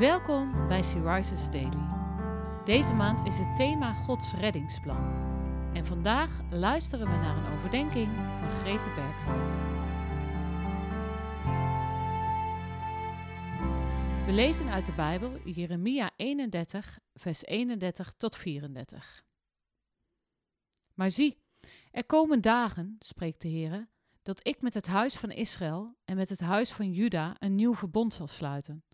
Welkom bij Sea Rises Daily. Deze maand is het thema Gods reddingsplan. En vandaag luisteren we naar een overdenking van Grete Berghout. We lezen uit de Bijbel Jeremia 31, vers 31 tot 34. Maar zie, er komen dagen, spreekt de Heer, dat ik met het huis van Israël en met het huis van Juda een nieuw verbond zal sluiten.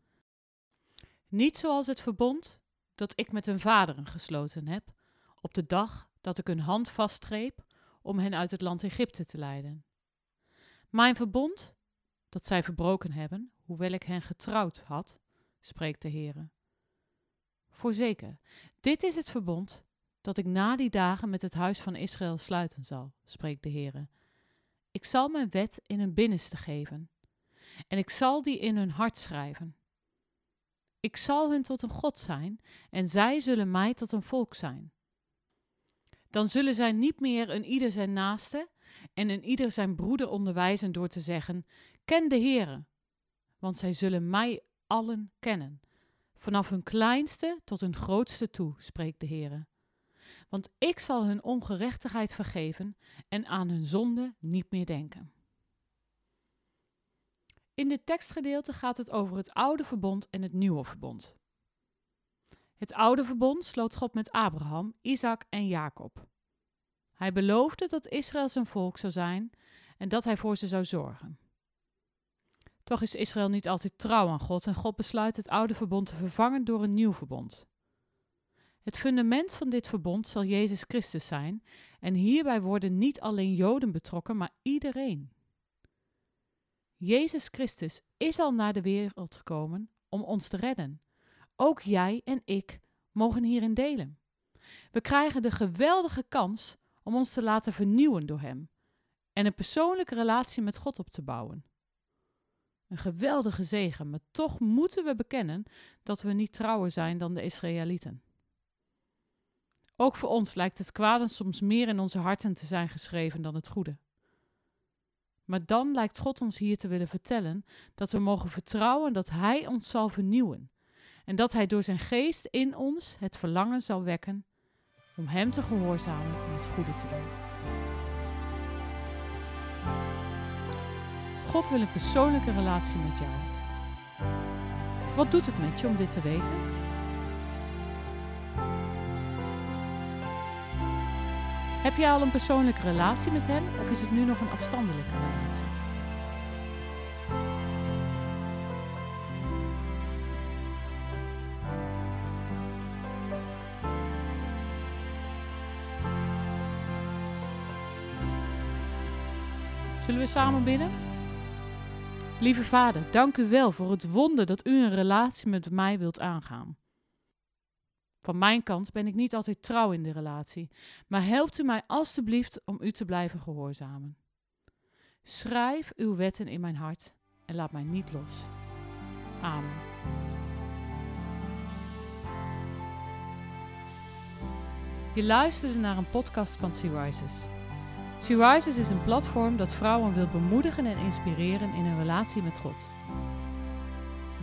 Niet zoals het verbond dat ik met hun vaderen gesloten heb, op de dag dat ik hun hand vastgreep om hen uit het land Egypte te leiden. Mijn verbond, dat zij verbroken hebben, hoewel ik hen getrouwd had, spreekt de Heere. Voorzeker, dit is het verbond dat ik na die dagen met het huis van Israël sluiten zal, spreekt de Heere. Ik zal mijn wet in hun binnenste geven, en ik zal die in hun hart schrijven. Ik zal hun tot een God zijn, en zij zullen mij tot een volk zijn. Dan zullen zij niet meer een ieder zijn naaste en een ieder zijn broeder onderwijzen door te zeggen: Ken de Heere, want zij zullen mij allen kennen, vanaf hun kleinste tot hun grootste toe, spreekt de Heere. Want ik zal hun ongerechtigheid vergeven en aan hun zonde niet meer denken. In dit tekstgedeelte gaat het over het oude verbond en het nieuwe verbond. Het oude verbond sloot God met Abraham, Isaac en Jacob. Hij beloofde dat Israël zijn volk zou zijn en dat hij voor ze zou zorgen. Toch is Israël niet altijd trouw aan God en God besluit het oude verbond te vervangen door een nieuw verbond. Het fundament van dit verbond zal Jezus Christus zijn en hierbij worden niet alleen Joden betrokken, maar iedereen. Jezus Christus is al naar de wereld gekomen om ons te redden. Ook jij en ik mogen hierin delen. We krijgen de geweldige kans om ons te laten vernieuwen door Hem en een persoonlijke relatie met God op te bouwen. Een geweldige zegen, maar toch moeten we bekennen dat we niet trouwer zijn dan de Israëlieten. Ook voor ons lijkt het kwade soms meer in onze harten te zijn geschreven dan het goede. Maar dan lijkt God ons hier te willen vertellen dat we mogen vertrouwen dat Hij ons zal vernieuwen en dat Hij door zijn geest in ons het verlangen zal wekken om Hem te gehoorzamen en het goede te doen. God wil een persoonlijke relatie met jou. Wat doet het met je om dit te weten? Heb je al een persoonlijke relatie met Hem of is het nu nog een afstandelijke relatie? Zullen we samen bidden? Lieve Vader, dank u wel voor het wonder dat u een relatie met mij wilt aangaan. Van mijn kant ben ik niet altijd trouw in de relatie, maar helpt u mij alstublieft om u te blijven gehoorzamen. Schrijf uw wetten in mijn hart en laat mij niet los. Amen. Je luisterde naar een podcast van Sea Rises. Sea Rises is een platform dat vrouwen wil bemoedigen en inspireren in hun relatie met God.